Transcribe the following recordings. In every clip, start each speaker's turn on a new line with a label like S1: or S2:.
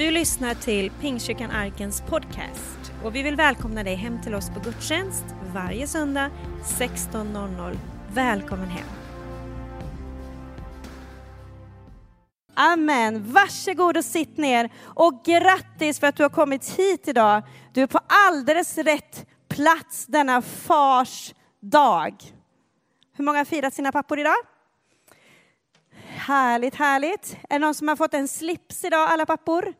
S1: Du lyssnar till Pingstkyrkan Arkens podcast och vi vill välkomna dig hem till oss på gudstjänst varje söndag 16.00. Välkommen hem!
S2: Amen. Varsågod och sitt ner och grattis för att du har kommit hit idag. Du är på alldeles rätt plats denna fars dag. Hur många har firat sina pappor idag? Härligt, härligt. Är det någon som har fått en slips idag, alla pappor?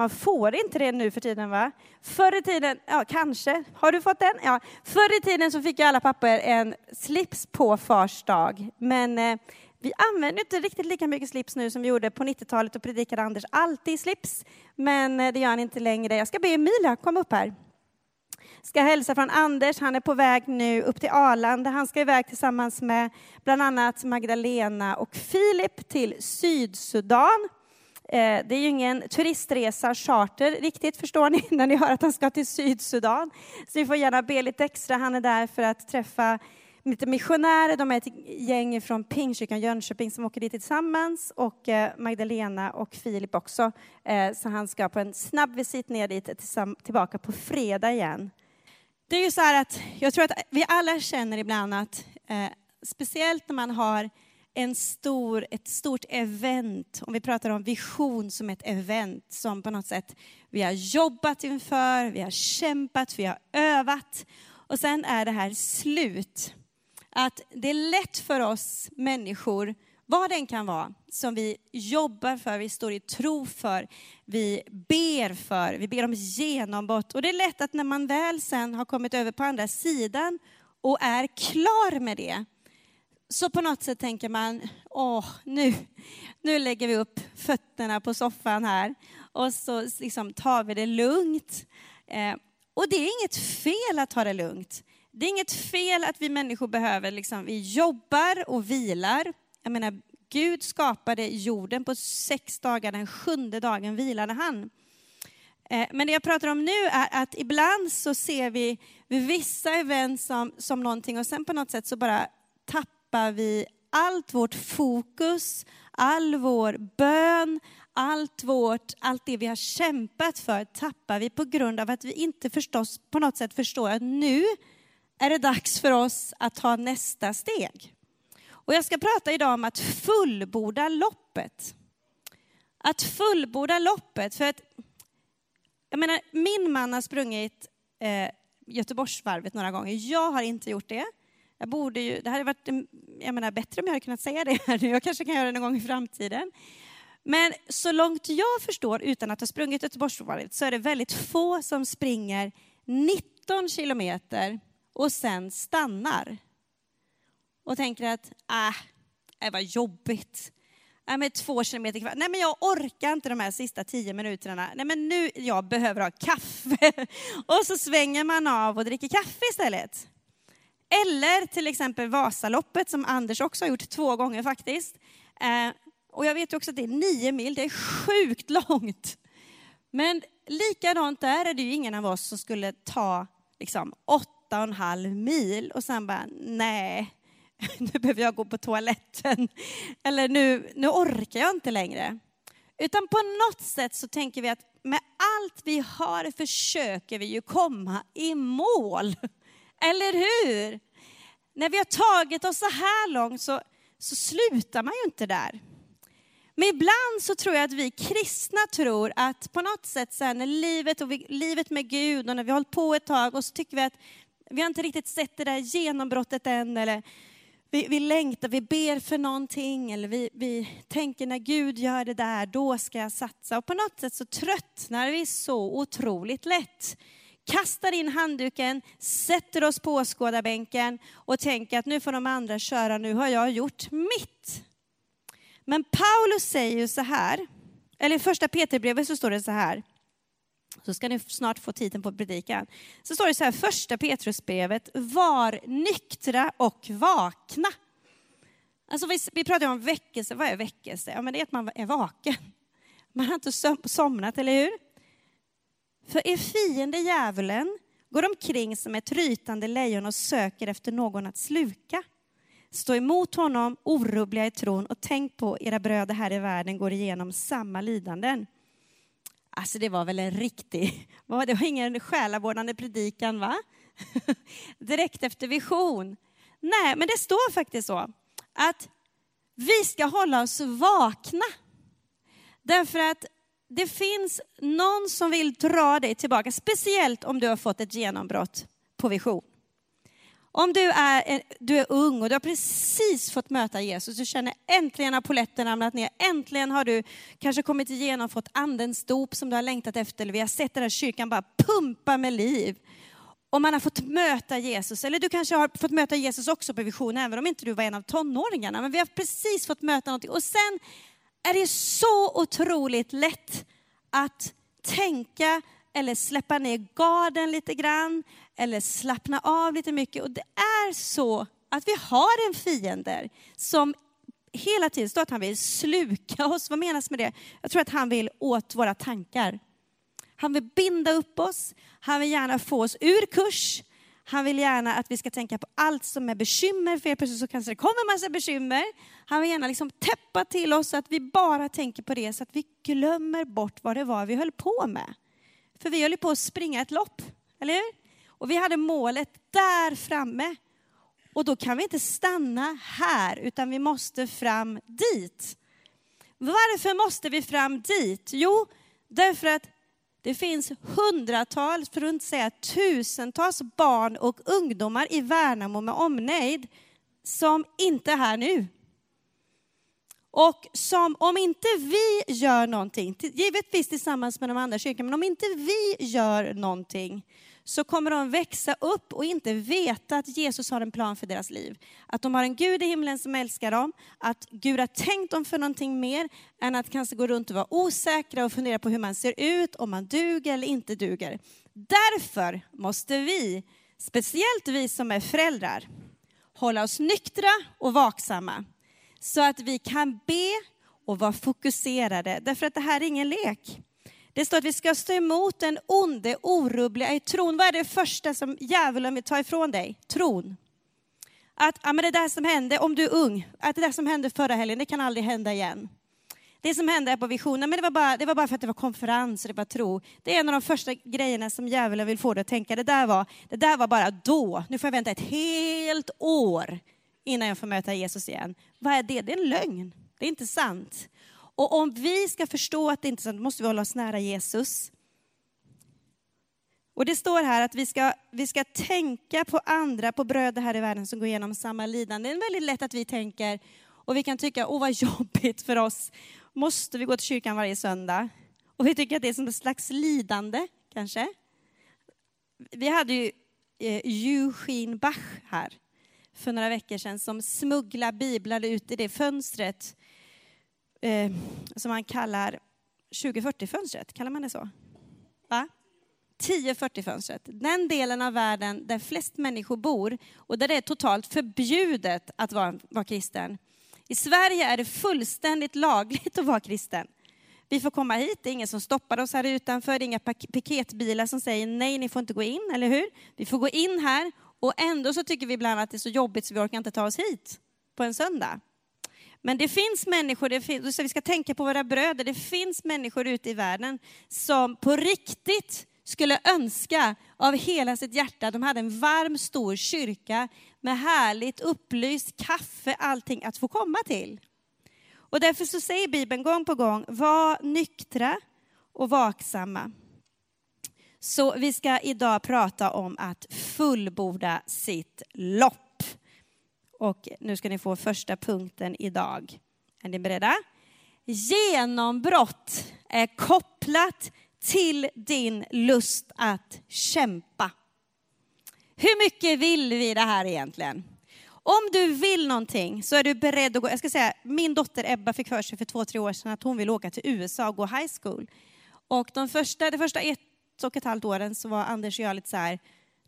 S2: Man får inte det nu för tiden, va? Förr i tiden, ja kanske. Har du fått den? Ja. Förr i tiden så fick ju alla pappor en slips på fars dag. Men eh, vi använder inte riktigt lika mycket slips nu som vi gjorde på 90-talet och predikade Anders alltid i slips. Men eh, det gör han inte längre. Jag ska be Emilia komma upp här ska hälsa från Anders. Han är på väg nu upp till Arlanda. Han ska iväg tillsammans med bland annat Magdalena och Filip till Sydsudan. Eh, det är ju ingen turistresa, charter riktigt, förstår ni, när ni hör att han ska till Sydsudan. Så ni får gärna be lite extra. Han är där för att träffa lite missionärer. De är ett gäng från Pingstkyrkan Jönköping som åker dit tillsammans och eh, Magdalena och Filip också. Eh, så han ska på en snabb visit ner dit tillbaka på fredag igen. Det är ju så här att jag tror att vi alla känner ibland att eh, speciellt när man har en stor, ett stort event, om vi pratar om vision som ett event som på något sätt vi har jobbat inför, vi har kämpat, vi har övat och sen är det här slut. Att det är lätt för oss människor, vad den kan vara, som vi jobbar för, vi står i tro för, vi ber för, vi ber om genombrott. Och det är lätt att när man väl sen har kommit över på andra sidan och är klar med det, så på något sätt tänker man, åh, nu, nu lägger vi upp fötterna på soffan här och så liksom tar vi det lugnt. Eh, och det är inget fel att ta det lugnt. Det är inget fel att vi människor behöver, liksom, vi jobbar och vilar. Jag menar, Gud skapade jorden på sex dagar, den sjunde dagen vilade han. Eh, men det jag pratar om nu är att ibland så ser vi vissa event som, som någonting och sen på något sätt så bara tappar tappar vi allt vårt fokus, all vår bön, allt vårt, allt det vi har kämpat för tappar vi på grund av att vi inte förstås, på något sätt förstår att nu är det dags för oss att ta nästa steg. Och jag ska prata idag om att fullborda loppet. Att fullborda loppet. För att, jag menar, min man har sprungit eh, Göteborgsvarvet några gånger. Jag har inte gjort det. Jag borde ju, det hade varit jag menar, bättre om jag hade kunnat säga det här nu. Jag kanske kan göra det någon gång i framtiden. Men så långt jag förstår, utan att ha sprungit Göteborgsvarvet, så är det väldigt få som springer 19 kilometer och sen stannar och tänker att, äh, det var jobbigt. Äh, med två kilometer kvar. Nej, men jag orkar inte de här sista tio minuterna. Nej, men nu, jag behöver ha kaffe. och så svänger man av och dricker kaffe istället. Eller till exempel Vasaloppet som Anders också har gjort två gånger faktiskt. Eh, och jag vet också att det är nio mil, det är sjukt långt. Men likadant där är det ju ingen av oss som skulle ta liksom, åtta och en halv mil och sen bara, nej, nu behöver jag gå på toaletten. Eller nu, nu orkar jag inte längre. Utan på något sätt så tänker vi att med allt vi har försöker vi ju komma i mål. Eller hur? När vi har tagit oss så här långt så, så slutar man ju inte där. Men ibland så tror jag att vi kristna tror att på något sätt sen när livet, och vi, livet med Gud och när vi har hållit på ett tag och så tycker vi att vi har inte riktigt sett det där genombrottet än eller vi, vi längtar, vi ber för någonting eller vi, vi tänker när Gud gör det där, då ska jag satsa. Och på något sätt så tröttnar vi så otroligt lätt. Kastar in handduken, sätter oss på åskådarbänken och tänker att nu får de andra köra, nu har jag gjort mitt. Men Paulus säger ju så här, eller i första Peterbrevet så står det så här, så ska ni snart få titeln på predikan. Så står det så här, första Petrusbrevet, var nyktra och vakna. Alltså vi, vi pratar om väckelse, vad är väckelse? Ja men det är att man är vaken. Man har inte somnat, eller hur? För er fiende djävulen går omkring som ett rytande lejon och söker efter någon att sluka. Stå emot honom, orubbliga i tron och tänk på era bröder här i världen går igenom samma lidanden Alltså det var väl en riktig, det var ingen själavårdande predikan va? Direkt efter vision. Nej, men det står faktiskt så att vi ska hålla oss vakna. Därför att det finns någon som vill dra dig tillbaka, speciellt om du har fått ett genombrott på vision. Om du är, du är ung och du har precis fått möta Jesus, du känner äntligen har polletten ramlat ner, äntligen har du kanske kommit igenom, fått andens dop som du har längtat efter, eller vi har sett den här kyrkan bara pumpa med liv. Och man har fått möta Jesus, eller du kanske har fått möta Jesus också på vision, även om inte du var en av tonåringarna, men vi har precis fått möta någonting. Och sen är det så otroligt lätt att tänka eller släppa ner garden lite grann, eller slappna av lite mycket. Och det är så att vi har en fiende som hela tiden står att han vill sluka oss. Vad menas med det? Jag tror att han vill åt våra tankar. Han vill binda upp oss, han vill gärna få oss ur kurs. Han vill gärna att vi ska tänka på allt som är bekymmer, för plötsligt så kanske det kommer massa bekymmer. Han vill gärna liksom täppa till oss så att vi bara tänker på det, så att vi glömmer bort vad det var vi höll på med. För vi höll på att springa ett lopp, eller hur? Och vi hade målet där framme. Och då kan vi inte stanna här, utan vi måste fram dit. Varför måste vi fram dit? Jo, därför att det finns hundratals, för att inte säga tusentals barn och ungdomar i Värnamo med omnejd som inte är här nu. Och som om inte vi gör någonting, givetvis tillsammans med de andra kyrkorna, men om inte vi gör någonting så kommer de växa upp och inte veta att Jesus har en plan för deras liv. Att de har en Gud i himlen som älskar dem, att Gud har tänkt dem för någonting mer än att kanske gå runt och vara osäkra och fundera på hur man ser ut, om man duger eller inte duger. Därför måste vi, speciellt vi som är föräldrar, hålla oss nyktra och vaksamma så att vi kan be och vara fokuserade. Därför att det här är ingen lek. Det står att vi ska stå emot den onde, orubbliga i tron. Vad är det första som djävulen vill ta ifrån dig? Tron. Att ja, men det där som hände, om du är ung, att det där som hände förra helgen, det kan aldrig hända igen. Det som hände här på visionen, men det var, bara, det var bara för att det var konferens och det var tro. Det är en av de första grejerna som djävulen vill få dig att tänka, det där, var, det där var bara då. Nu får jag vänta ett helt år innan jag får möta Jesus igen. Vad är det? Det är en lögn. Det är inte sant. Och om vi ska förstå att det inte är sant, måste vi hålla oss nära Jesus. Och det står här att vi ska, vi ska tänka på andra, på bröder här i världen som går igenom samma lidande. Det är väldigt lätt att vi tänker, och vi kan tycka, åh vad jobbigt för oss. Måste vi gå till kyrkan varje söndag? Och vi tycker att det är som ett slags lidande, kanske. Vi hade ju eh, Eugene Bach här för några veckor sedan som smugglade biblar ut i det fönstret eh, som man kallar 2040-fönstret, kallar man det så? Va? 1040-fönstret, den delen av världen där flest människor bor och där det är totalt förbjudet att vara, vara kristen. I Sverige är det fullständigt lagligt att vara kristen. Vi får komma hit, det är ingen som stoppar oss här utanför, det är inga piketbilar som säger nej, ni får inte gå in, eller hur? Vi får gå in här och ändå så tycker vi ibland att det är så jobbigt så vi orkar inte ta oss hit på en söndag. Men det finns människor, det finns, vi ska tänka på våra bröder, det finns människor ute i världen som på riktigt skulle önska av hela sitt hjärta, att de hade en varm stor kyrka med härligt upplyst kaffe, allting att få komma till. Och därför så säger Bibeln gång på gång, var nyktra och vaksamma. Så vi ska idag prata om att fullborda sitt lopp. Och nu ska ni få första punkten idag. Är ni beredda? Genombrott är kopplat till din lust att kämpa. Hur mycket vill vi det här egentligen? Om du vill någonting så är du beredd att gå. Jag ska säga, min dotter Ebba fick för sig för två, tre år sedan att hon vill åka till USA och gå high school. Och de första, de första ett och ett halvt åren så var Anders och jag lite så här,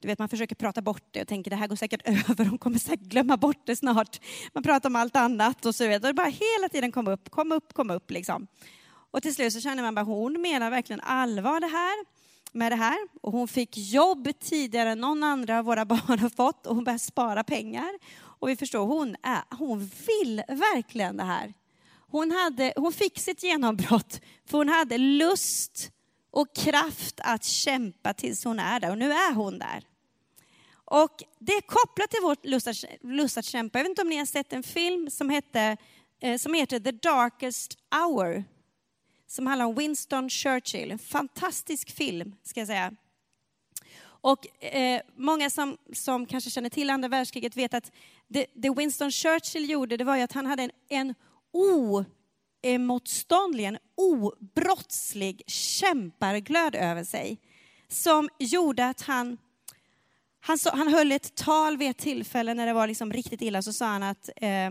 S2: du vet, man försöker prata bort det och tänker det här går säkert över, hon kommer säkert glömma bort det snart. Man pratar om allt annat och så vidare. Det bara hela tiden kom upp, kom upp, kom upp liksom. Och till slut så känner man bara, hon menar verkligen allvar det här med det här. Och hon fick jobb tidigare än någon andra av våra barn har fått och hon började spara pengar. Och vi förstår, hon, är, hon vill verkligen det här. Hon, hade, hon fick sitt genombrott för hon hade lust och kraft att kämpa tills hon är där. Och nu är hon där. Och det är kopplat till vårt lust att, lust att kämpa. Jag vet inte om ni har sett en film som, hette, eh, som heter The Darkest Hour. Som handlar om Winston Churchill. En fantastisk film, ska jag säga. Och eh, många som, som kanske känner till andra världskriget vet att det, det Winston Churchill gjorde, det var ju att han hade en, en oemotståndlig, en obrottslig kämparglöd över sig. Som gjorde att han, han, så, han höll ett tal vid ett tillfälle när det var liksom riktigt illa, så sa han att eh,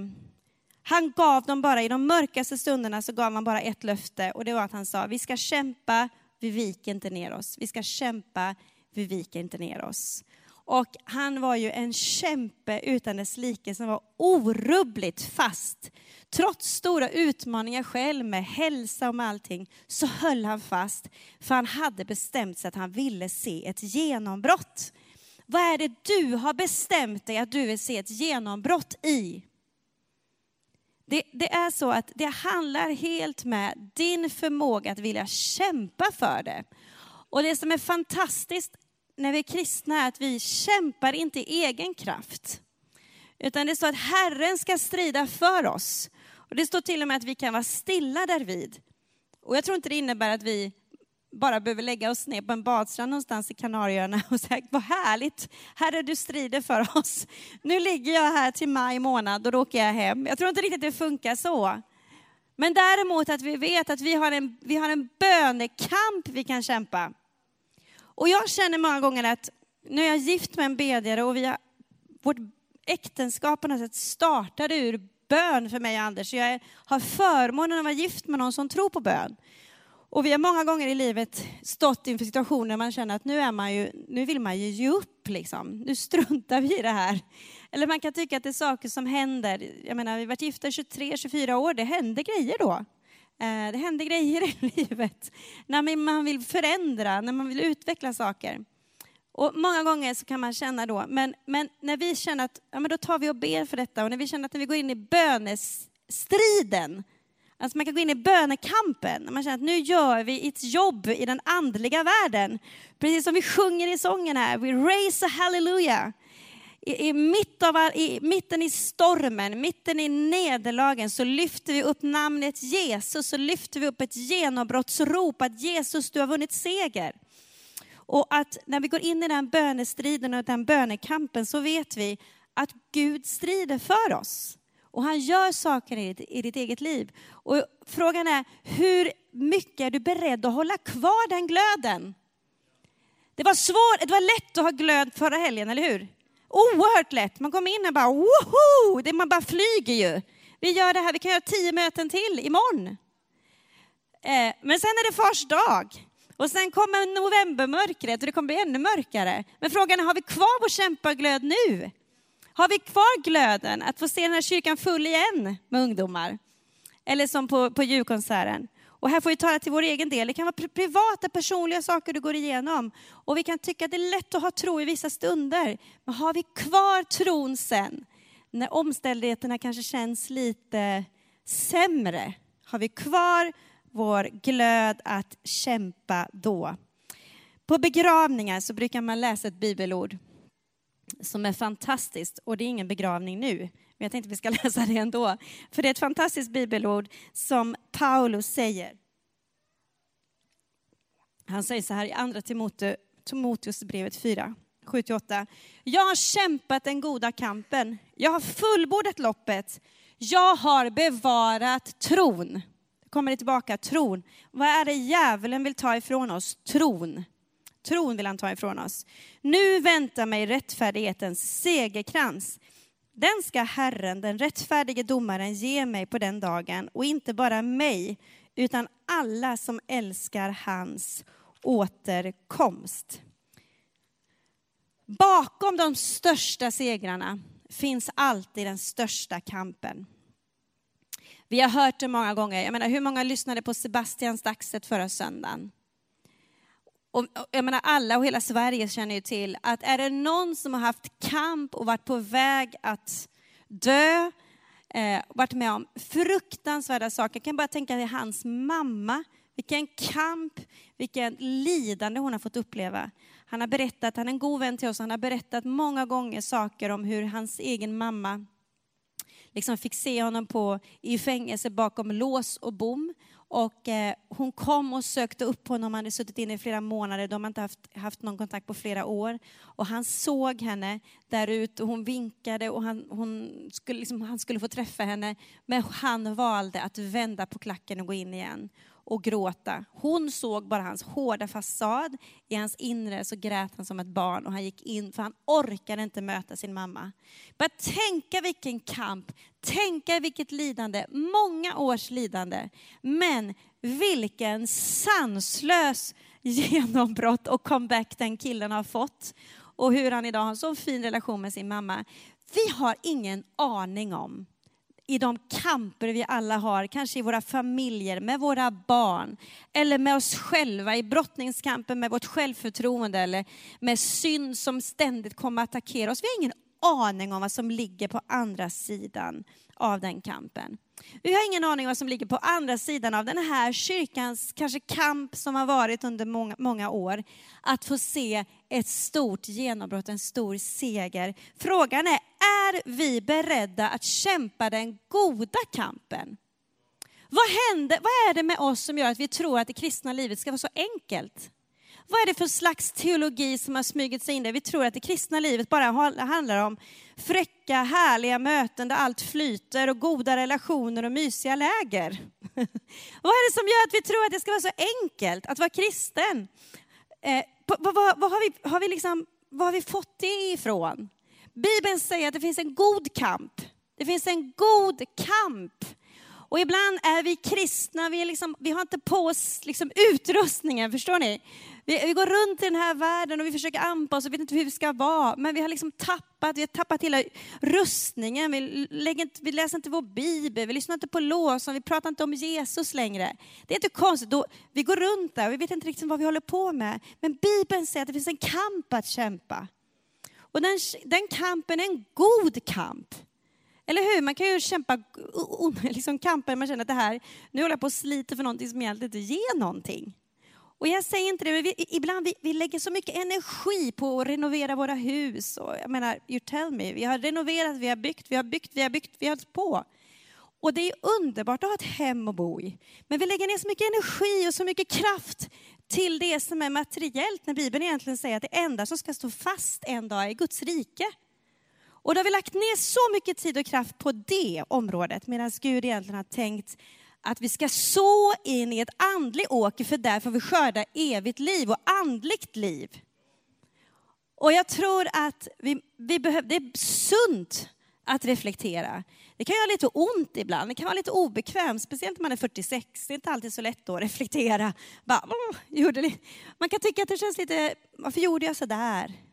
S2: han gav dem bara, i de mörkaste stunderna så gav han bara ett löfte och det var att han sa, vi ska kämpa, vi viker inte ner oss. Vi ska kämpa, vi viker inte ner oss. Och han var ju en kämpe utan dess like som var orubbligt fast. Trots stora utmaningar själv med hälsa och med allting så höll han fast för han hade bestämt sig att han ville se ett genombrott. Vad är det du har bestämt dig att du vill se ett genombrott i? Det, det, är så att det handlar helt med din förmåga att vilja kämpa för det. Och det som är fantastiskt när vi är kristna är att vi kämpar inte i egen kraft. Utan det står att Herren ska strida för oss. Och det står till och med att vi kan vara stilla därvid. Och jag tror inte det innebär att vi bara behöver lägga oss ner på en badstrand någonstans i Kanarieöarna och säga, vad härligt, Herre du strider för oss. Nu ligger jag här till maj månad och då åker jag hem. Jag tror inte riktigt det funkar så. Men däremot att vi vet att vi har en, vi har en bönekamp vi kan kämpa. Och jag känner många gånger att nu är jag gift med en bedjare och vi har, vårt äktenskap på något sätt startade ur bön för mig och Anders. Jag har förmånen att vara gift med någon som tror på bön. Och vi har många gånger i livet stått inför situationer där man känner att nu, är man ju, nu vill man ju ge upp. Liksom. Nu struntar vi i det här. Eller man kan tycka att det är saker som händer. Jag menar, vi har varit gifta 23-24 år, det händer grejer då. Eh, det händer grejer i livet. När man vill förändra, när man vill utveckla saker. Och många gånger så kan man känna då, men, men när vi känner att ja, men då tar vi och ber för detta och när vi känner att när vi går in i bönestriden, alltså man kan gå in i bönekampen, när man känner att nu gör vi ett jobb i den andliga världen. Precis som vi sjunger i sången här, we raise a hallelujah. I, i, mitt av, i mitten i stormen, mitten i nederlagen så lyfter vi upp namnet Jesus, så lyfter vi upp ett genombrottsrop att Jesus, du har vunnit seger. Och att när vi går in i den bönestriden och den bönekampen så vet vi att Gud strider för oss. Och han gör saker i ditt, i ditt eget liv. Och frågan är, hur mycket är du beredd att hålla kvar den glöden? Det var svårt, det var lätt att ha glöd förra helgen, eller hur? Oerhört lätt. Man kommer in och bara, woho! Det man bara flyger ju. Vi gör det här, vi kan göra tio möten till imorgon. Eh, men sen är det fars dag. Och sen kommer novembermörkret och det kommer bli ännu mörkare. Men frågan är, har vi kvar vår kämpaglöd nu? Har vi kvar glöden att få se den här kyrkan full igen med ungdomar? Eller som på, på julkonserten. Och här får vi tala till vår egen del. Det kan vara privata, personliga saker du går igenom. Och vi kan tycka att det är lätt att ha tro i vissa stunder. Men har vi kvar tron sen, när omständigheterna kanske känns lite sämre? Har vi kvar vår glöd att kämpa då? På begravningar så brukar man läsa ett bibelord som är fantastiskt. Och det är ingen begravning nu, men jag tänkte att vi ska läsa det ändå. För det är ett fantastiskt bibelord som Paulus säger. Han säger så här i andra Timoteus brevet 4, 7-8. Jag har kämpat den goda kampen. Jag har fullbordat loppet. Jag har bevarat tron. Kommer det tillbaka, tron. Vad är det djävulen vill ta ifrån oss? Tron. Tron vill han ta ifrån oss. Nu väntar mig rättfärdighetens segerkrans. Den ska Herren, den rättfärdige domaren, ge mig på den dagen och inte bara mig, utan alla som älskar hans återkomst. Bakom de största segrarna finns alltid den största kampen. Vi har hört det många gånger. Jag menar, hur många lyssnade på Sebastian dagset förra söndagen? Och, jag menar, alla och hela Sverige känner ju till att är det någon som har haft kamp och varit på väg att dö, eh, varit med om fruktansvärda saker. Jag kan bara tänka till hans mamma vilken kamp, vilken lidande hon har fått uppleva. Han har berättat, han är en god vän till oss, han har berättat många gånger saker om hur hans egen mamma liksom fick se honom på, i fängelse bakom lås och bom. Och eh, hon kom och sökte upp honom, han hade suttit inne i flera månader, de har inte haft, haft någon kontakt på flera år. Och han såg henne där ute och hon vinkade och han, hon skulle, liksom, han skulle få träffa henne. Men han valde att vända på klacken och gå in igen och gråta. Hon såg bara hans hårda fasad. I hans inre så grät han som ett barn och han gick in för han orkade inte möta sin mamma. Bara tänka vilken kamp, tänka vilket lidande, många års lidande. Men vilken sanslös genombrott och comeback den killen har fått. Och hur han idag har en så fin relation med sin mamma. Vi har ingen aning om i de kamper vi alla har, kanske i våra familjer, med våra barn, eller med oss själva, i brottningskampen med vårt självförtroende, eller med synd som ständigt kommer att attackera oss. Vi har ingen aning om vad som ligger på andra sidan av den kampen. Vi har ingen aning vad som ligger på andra sidan av den här kyrkans kanske kamp som har varit under många, många år. Att få se ett stort genombrott, en stor seger. Frågan är, är vi beredda att kämpa den goda kampen? Vad, händer, vad är det med oss som gör att vi tror att det kristna livet ska vara så enkelt? Vad är det för slags teologi som har smugit sig in där? Vi tror att det kristna livet bara handlar om fräcka, härliga möten där allt flyter och goda relationer och mysiga läger. vad är det som gör att vi tror att det ska vara så enkelt att vara kristen? Eh, vad, vad, vad, har vi, har vi liksom, vad har vi fått det ifrån? Bibeln säger att det finns en god kamp. Det finns en god kamp. Och ibland är vi kristna, vi, är liksom, vi har inte på oss liksom utrustningen, förstår ni? Vi, vi, går runt i den här världen och vi försöker anpassa oss och vet inte hur vi ska vara. Men vi har liksom tappat, vi har tappat hela rustningen. Vi, lägger inte, vi läser inte vår bibel, vi lyssnar inte på låsen, vi pratar inte om Jesus längre. Det är inte konstigt, då, vi går runt där och vi vet inte riktigt vad vi håller på med. Men Bibeln säger att det finns en kamp att kämpa. Och den, den kampen är en god kamp. Eller hur? Man kan ju kämpa liksom kamper man känner att det här, nu håller jag på att slita för någonting som egentligen inte ger någonting. Och jag säger inte det, men vi, ibland vi, vi lägger så mycket energi på att renovera våra hus. Och jag menar, you tell me, vi har renoverat, vi har byggt, vi har byggt, vi har byggt, vi har hållit på. Och det är underbart att ha ett hem att bo i. Men vi lägger ner så mycket energi och så mycket kraft till det som är materiellt, när Bibeln egentligen säger att det enda som ska stå fast en dag är Guds rike. Och då har vi lagt ner så mycket tid och kraft på det området, medan Gud egentligen har tänkt att vi ska så in i ett andligt åker, för där får vi skörda evigt liv och andligt liv. Och jag tror att vi, vi behöver, det är sunt att reflektera. Det kan göra lite ont ibland, det kan vara lite obekvämt, speciellt när man är 46. Det är inte alltid så lätt att reflektera. Bara, mm, Man kan tycka att det känns lite, varför gjorde jag så där?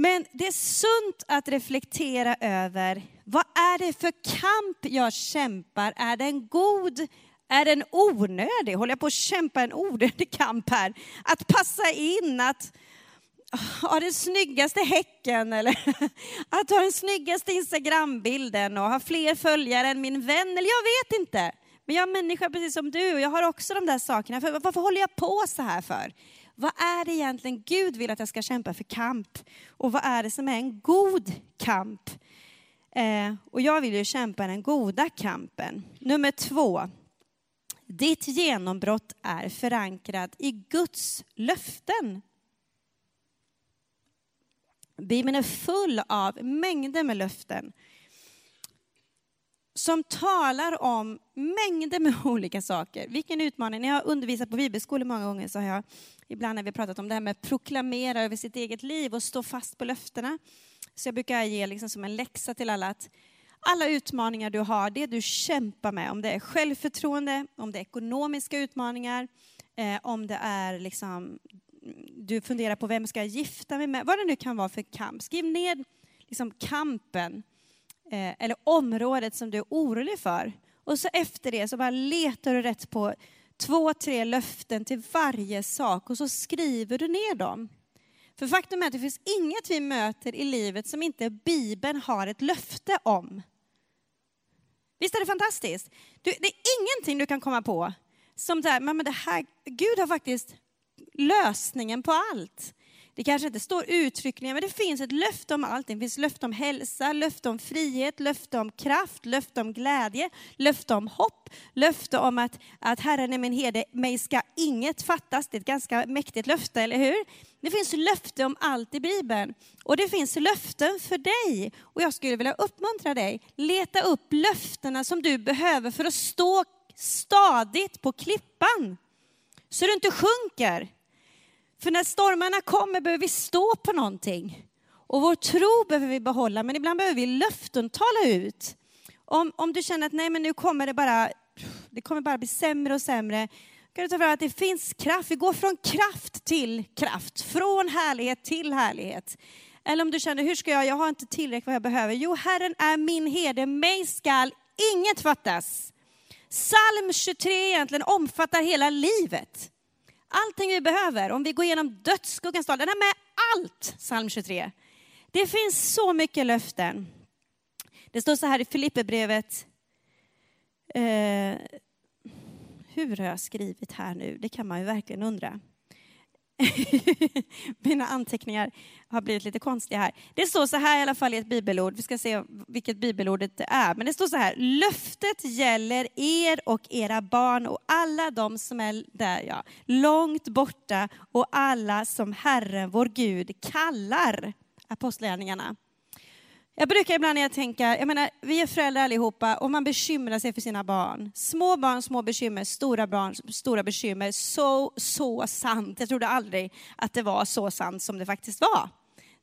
S2: Men det är sunt att reflektera över vad är det för kamp jag kämpar? Är den god? Är den onödig? Håller jag på att kämpa en onödig kamp här? Att passa in, att ha den snyggaste häcken eller att ha den snyggaste Instagrambilden och ha fler följare än min vän. Eller jag vet inte. Men jag är människa precis som du och jag har också de där sakerna. För varför håller jag på så här för? Vad är det egentligen Gud vill att jag ska kämpa för kamp? Och vad är det som är en god kamp? Eh, och jag vill ju kämpa den goda kampen. Nummer två. Ditt genombrott är förankrat i Guds löften. Bibeln är full av mängder med löften som talar om mängder med olika saker. Vilken utmaning. När jag har undervisat på bibelskolor många gånger så har jag ibland när vi pratat om det här med att proklamera över sitt eget liv och stå fast på löftena. Så jag brukar ge liksom som en läxa till alla att alla utmaningar du har, det du kämpar med, om det är självförtroende, om det är ekonomiska utmaningar, eh, om det är liksom, du funderar på vem ska jag gifta mig med, vad det nu kan vara för kamp. Skriv ner liksom kampen eh, eller området som du är orolig för. Och så efter det så bara letar du rätt på två, tre löften till varje sak och så skriver du ner dem. För faktum är att det finns inget vi möter i livet som inte Bibeln har ett löfte om. Visst är det fantastiskt? Du, det är ingenting du kan komma på som där, men det här, Gud har faktiskt lösningen på allt. Det kanske inte står uttryckligen, men det finns ett löfte om allting. Det finns löfte om hälsa, löfte om frihet, löfte om kraft, löfte om glädje, löfte om hopp, löfte om att, att Herren är min herde, mig ska inget fattas. Det är ett ganska mäktigt löfte, eller hur? Det finns löfte om allt i Bibeln. Och det finns löften för dig. Och jag skulle vilja uppmuntra dig, leta upp löftena som du behöver för att stå stadigt på klippan. Så du inte sjunker. För när stormarna kommer behöver vi stå på någonting. Och vår tro behöver vi behålla, men ibland behöver vi löften tala ut. Om, om du känner att nej, men nu kommer det bara, det kommer bara bli sämre och sämre, kan du ta fram att det finns kraft. Vi går från kraft till kraft, från härlighet till härlighet. Eller om du känner, hur ska jag, jag har inte tillräckligt vad jag behöver. Jo, Herren är min herde, mig skall inget fattas. Psalm 23 egentligen omfattar hela livet. Allting vi behöver, om vi går igenom dödsskuggans dal, den är med allt, psalm 23. Det finns så mycket löften. Det står så här i Filipperbrevet, eh, hur har jag skrivit här nu? Det kan man ju verkligen undra. Mina anteckningar har blivit lite konstiga här. Det står så här i alla fall i ett bibelord, vi ska se vilket bibelordet det är. Men det står så här, löftet gäller er och era barn och alla de som är där, ja, långt borta och alla som Herren vår Gud kallar. Apostlagärningarna. Jag brukar ibland när jag tänker, jag menar, vi är föräldrar allihopa och man bekymrar sig för sina barn. Små barn, små bekymmer, stora barn, stora bekymmer. Så, så sant. Jag trodde aldrig att det var så sant som det faktiskt var.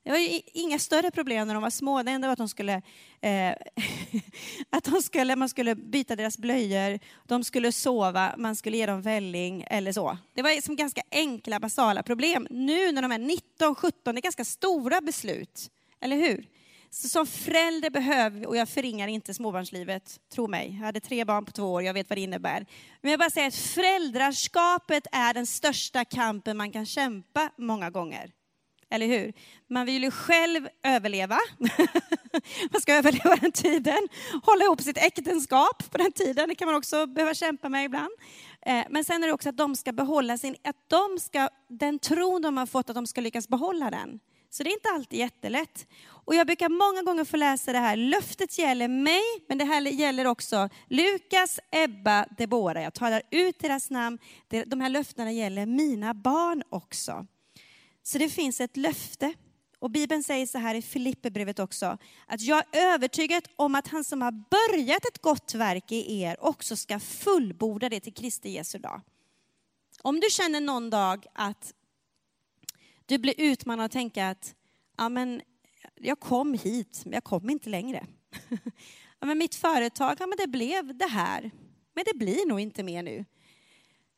S2: Det var ju inga större problem när de var små. Det enda var att, de skulle, eh, att de skulle, man skulle byta deras blöjor, de skulle sova, man skulle ge dem välling eller så. Det var som ganska enkla, basala problem. Nu när de är 19, 17, det är ganska stora beslut. Eller hur? Så som förälder behöver, och jag förringar inte småbarnslivet, tro mig. Jag hade tre barn på två år, jag vet vad det innebär. Men jag bara säger att föräldraskapet är den största kampen man kan kämpa många gånger. Eller hur? Man vill ju själv överleva. man ska överleva den tiden. Hålla ihop sitt äktenskap på den tiden. Det kan man också behöva kämpa med ibland. Eh, men sen är det också att de ska behålla sin, att de ska, den tron de har fått, att de ska lyckas behålla den. Så det är inte alltid jättelätt. Och jag brukar många gånger få läsa det här, löftet gäller mig, men det här gäller också Lukas, Ebba, Debora. Jag talar ut deras namn. De här löftena gäller mina barn också. Så det finns ett löfte. Och Bibeln säger så här i Filipperbrevet också, att jag är övertygad om att han som har börjat ett gott verk i er också ska fullborda det till Kristi Jesu dag. Om du känner någon dag att du blir utmanad att tänka att ja, men jag kom hit, men jag kom inte längre. ja, men mitt företag, ja, men det blev det här, men det blir nog inte mer nu.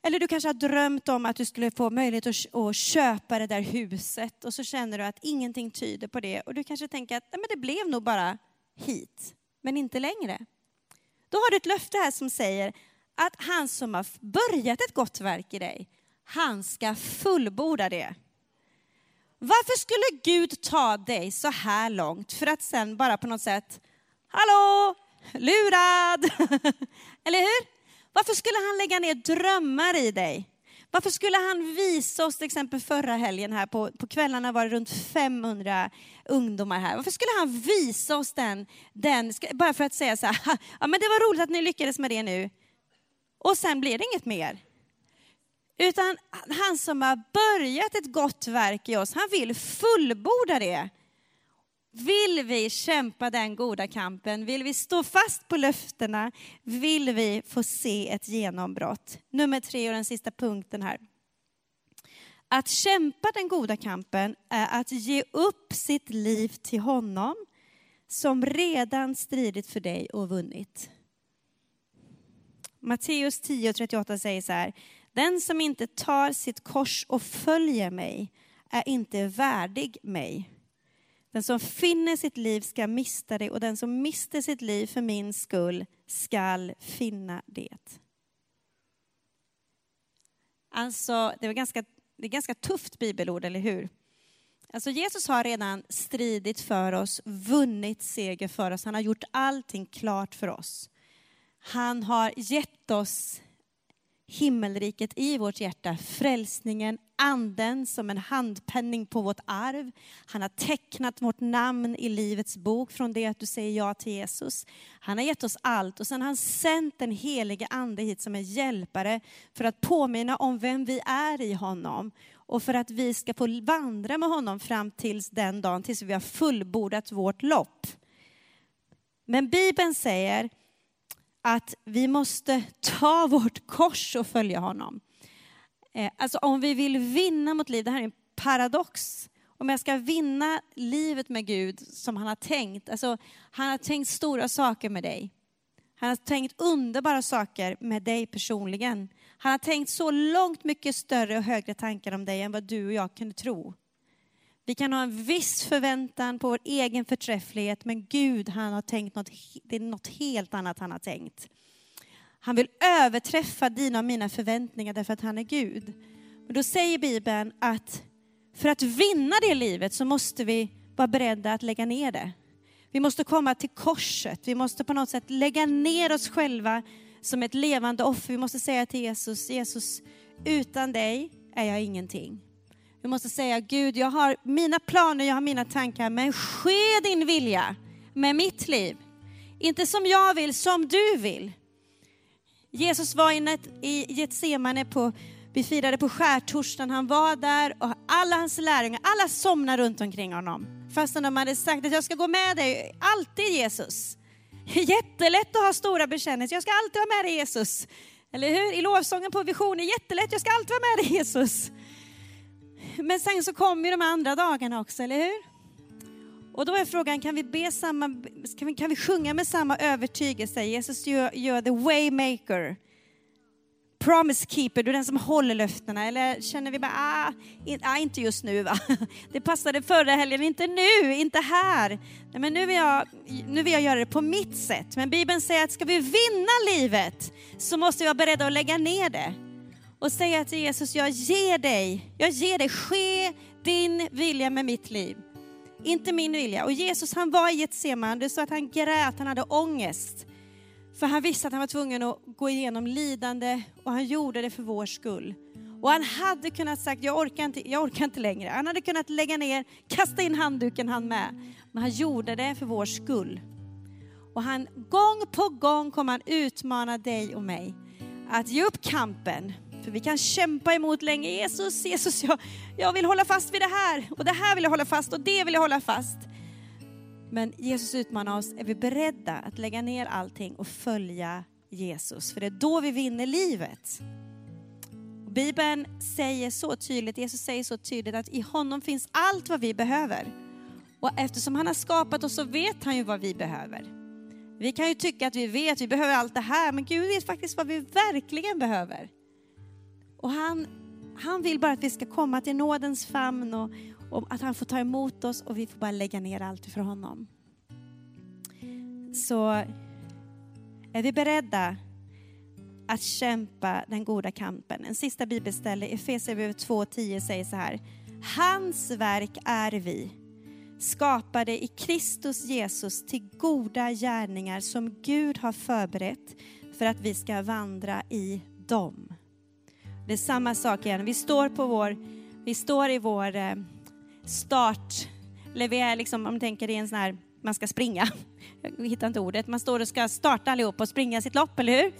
S2: Eller du kanske har drömt om att du skulle få möjlighet att, köpa det där huset och så känner du att ingenting tyder på det och du kanske tänker att ja, men det blev nog bara hit, men inte längre. Då har du ett löfte här som säger att han som har börjat ett gott verk i dig, han ska fullborda det. Varför skulle Gud ta dig så här långt för att sen bara på något sätt, hallå, lurad, eller hur? Varför skulle han lägga ner drömmar i dig? Varför skulle han visa oss, till exempel förra helgen här på, på kvällarna var det runt 500 ungdomar här. Varför skulle han visa oss den, den bara för att säga så här, ja men det var roligt att ni lyckades med det nu. Och sen blir det inget mer. Utan han som har börjat ett gott verk i oss, han vill fullborda det. Vill vi kämpa den goda kampen? Vill vi stå fast på löftena? Vill vi få se ett genombrott? Nummer tre och den sista punkten här. Att kämpa den goda kampen är att ge upp sitt liv till honom som redan stridit för dig och vunnit. Matteus 10.38 säger så här, den som inte tar sitt kors och följer mig är inte värdig mig. Den som finner sitt liv ska mista det och den som mister sitt liv för min skull skall finna det. Alltså, det, var ganska, det är ganska tufft bibelord, eller hur? Alltså Jesus har redan stridit för oss, vunnit seger för oss. Han har gjort allting klart för oss. Han har gett oss himmelriket i vårt hjärta, frälsningen, anden som en handpenning på vårt arv. Han har tecknat vårt namn i livets bok från det att du säger ja till Jesus. Han har gett oss allt och sen har han sänt den helige ande hit som en hjälpare för att påminna om vem vi är i honom och för att vi ska få vandra med honom fram tills den dagen, tills vi har fullbordat vårt lopp. Men Bibeln säger att vi måste ta vårt kors och följa honom. Eh, alltså om vi vill vinna mot liv, det här är en paradox. Om jag ska vinna livet med Gud som han har tänkt, alltså han har tänkt stora saker med dig. Han har tänkt underbara saker med dig personligen. Han har tänkt så långt mycket större och högre tankar om dig än vad du och jag kunde tro. Vi kan ha en viss förväntan på vår egen förträfflighet, men Gud han har tänkt något, det är något helt annat han har tänkt. Han vill överträffa dina och mina förväntningar därför att han är Gud. Men då säger Bibeln att för att vinna det livet så måste vi vara beredda att lägga ner det. Vi måste komma till korset, vi måste på något sätt lägga ner oss själva som ett levande offer. Vi måste säga till Jesus, Jesus, utan dig är jag ingenting. Vi måste säga, Gud, jag har mina planer, jag har mina tankar, men ske din vilja med mitt liv. Inte som jag vill, som du vill. Jesus var inne i Getsemane på, vi firade på skärtorsdagen, han var där och alla hans lärjungar, alla somnade runt omkring honom. Fastän de hade sagt att jag ska gå med dig, alltid Jesus. Jättelätt att ha stora bekännelser, jag ska alltid vara med dig Jesus. Eller hur? I lovsången på visionen, jättelätt, jag ska alltid vara med dig Jesus. Men sen så kommer ju de andra dagarna också, eller hur? Och då är frågan, kan vi, be samma, kan vi, kan vi sjunga med samma övertygelse? Jesus, du är the waymaker. Promise keeper, du är den som håller löftena. Eller känner vi bara, ah, in, ah inte just nu va. Det passade förra helgen, inte nu, inte här. Nej, men nu vill, jag, nu vill jag göra det på mitt sätt. Men Bibeln säger att ska vi vinna livet så måste vi vara beredda att lägga ner det och säga till Jesus, jag ger dig, jag ger dig, ske din vilja med mitt liv. Inte min vilja. Och Jesus han var i Getsemane, det står att han grät, han hade ångest. För han visste att han var tvungen att gå igenom lidande och han gjorde det för vår skull. Och han hade kunnat sagt, jag orkar, inte, jag orkar inte längre. Han hade kunnat lägga ner, kasta in handduken han med. Men han gjorde det för vår skull. Och han, gång på gång kommer han utmana dig och mig att ge upp kampen för vi kan kämpa emot länge. Jesus, Jesus, jag, jag vill hålla fast vid det här och det här vill jag hålla fast och det vill jag hålla fast. Men Jesus utmanar oss, är vi beredda att lägga ner allting och följa Jesus? För det är då vi vinner livet. Bibeln säger så tydligt, Jesus säger så tydligt att i honom finns allt vad vi behöver. Och eftersom han har skapat oss så vet han ju vad vi behöver. Vi kan ju tycka att vi vet, vi behöver allt det här, men Gud vet faktiskt vad vi verkligen behöver. Och han, han vill bara att vi ska komma till nådens famn och, och att han får ta emot oss och vi får bara lägga ner allt för honom. Så är vi beredda att kämpa den goda kampen. En sista bibelställe, Efesierbrevet 2.10 säger så här. Hans verk är vi, skapade i Kristus Jesus till goda gärningar som Gud har förberett för att vi ska vandra i dem. Det är samma sak igen. Vi står på vår, vi står i vår eh, start, eller vi är liksom, om man tänker i en sån här, man ska springa. Jag hittar inte ordet. Man står och ska starta allihop och springa sitt lopp, eller hur?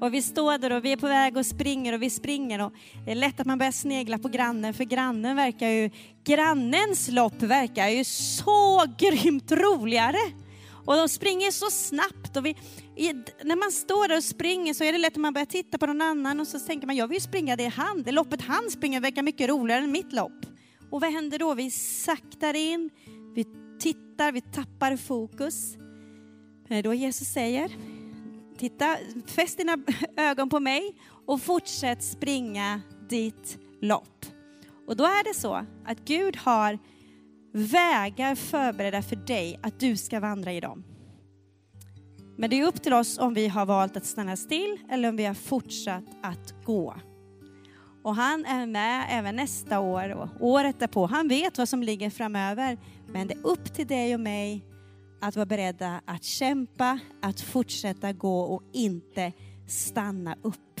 S2: Och vi står där och vi är på väg och springer och vi springer och det är lätt att man börjar snegla på grannen för grannen verkar ju, grannens lopp verkar ju så grymt roligare. Och de springer så snabbt och vi, i, när man står där och springer så är det lätt att man börjar titta på någon annan och så tänker man, jag vill springa det han, det loppet han springer verkar mycket roligare än mitt lopp. Och vad händer då? Vi saktar in, vi tittar, vi tappar fokus. Men då Jesus säger, titta, fäst dina ögon på mig och fortsätt springa ditt lopp. Och då är det så att Gud har vägar förberedda för dig att du ska vandra i dem. Men det är upp till oss om vi har valt att stanna still eller om vi har fortsatt att gå. Och han är med även nästa år och året därpå. Han vet vad som ligger framöver. Men det är upp till dig och mig att vara beredda att kämpa, att fortsätta gå och inte stanna upp.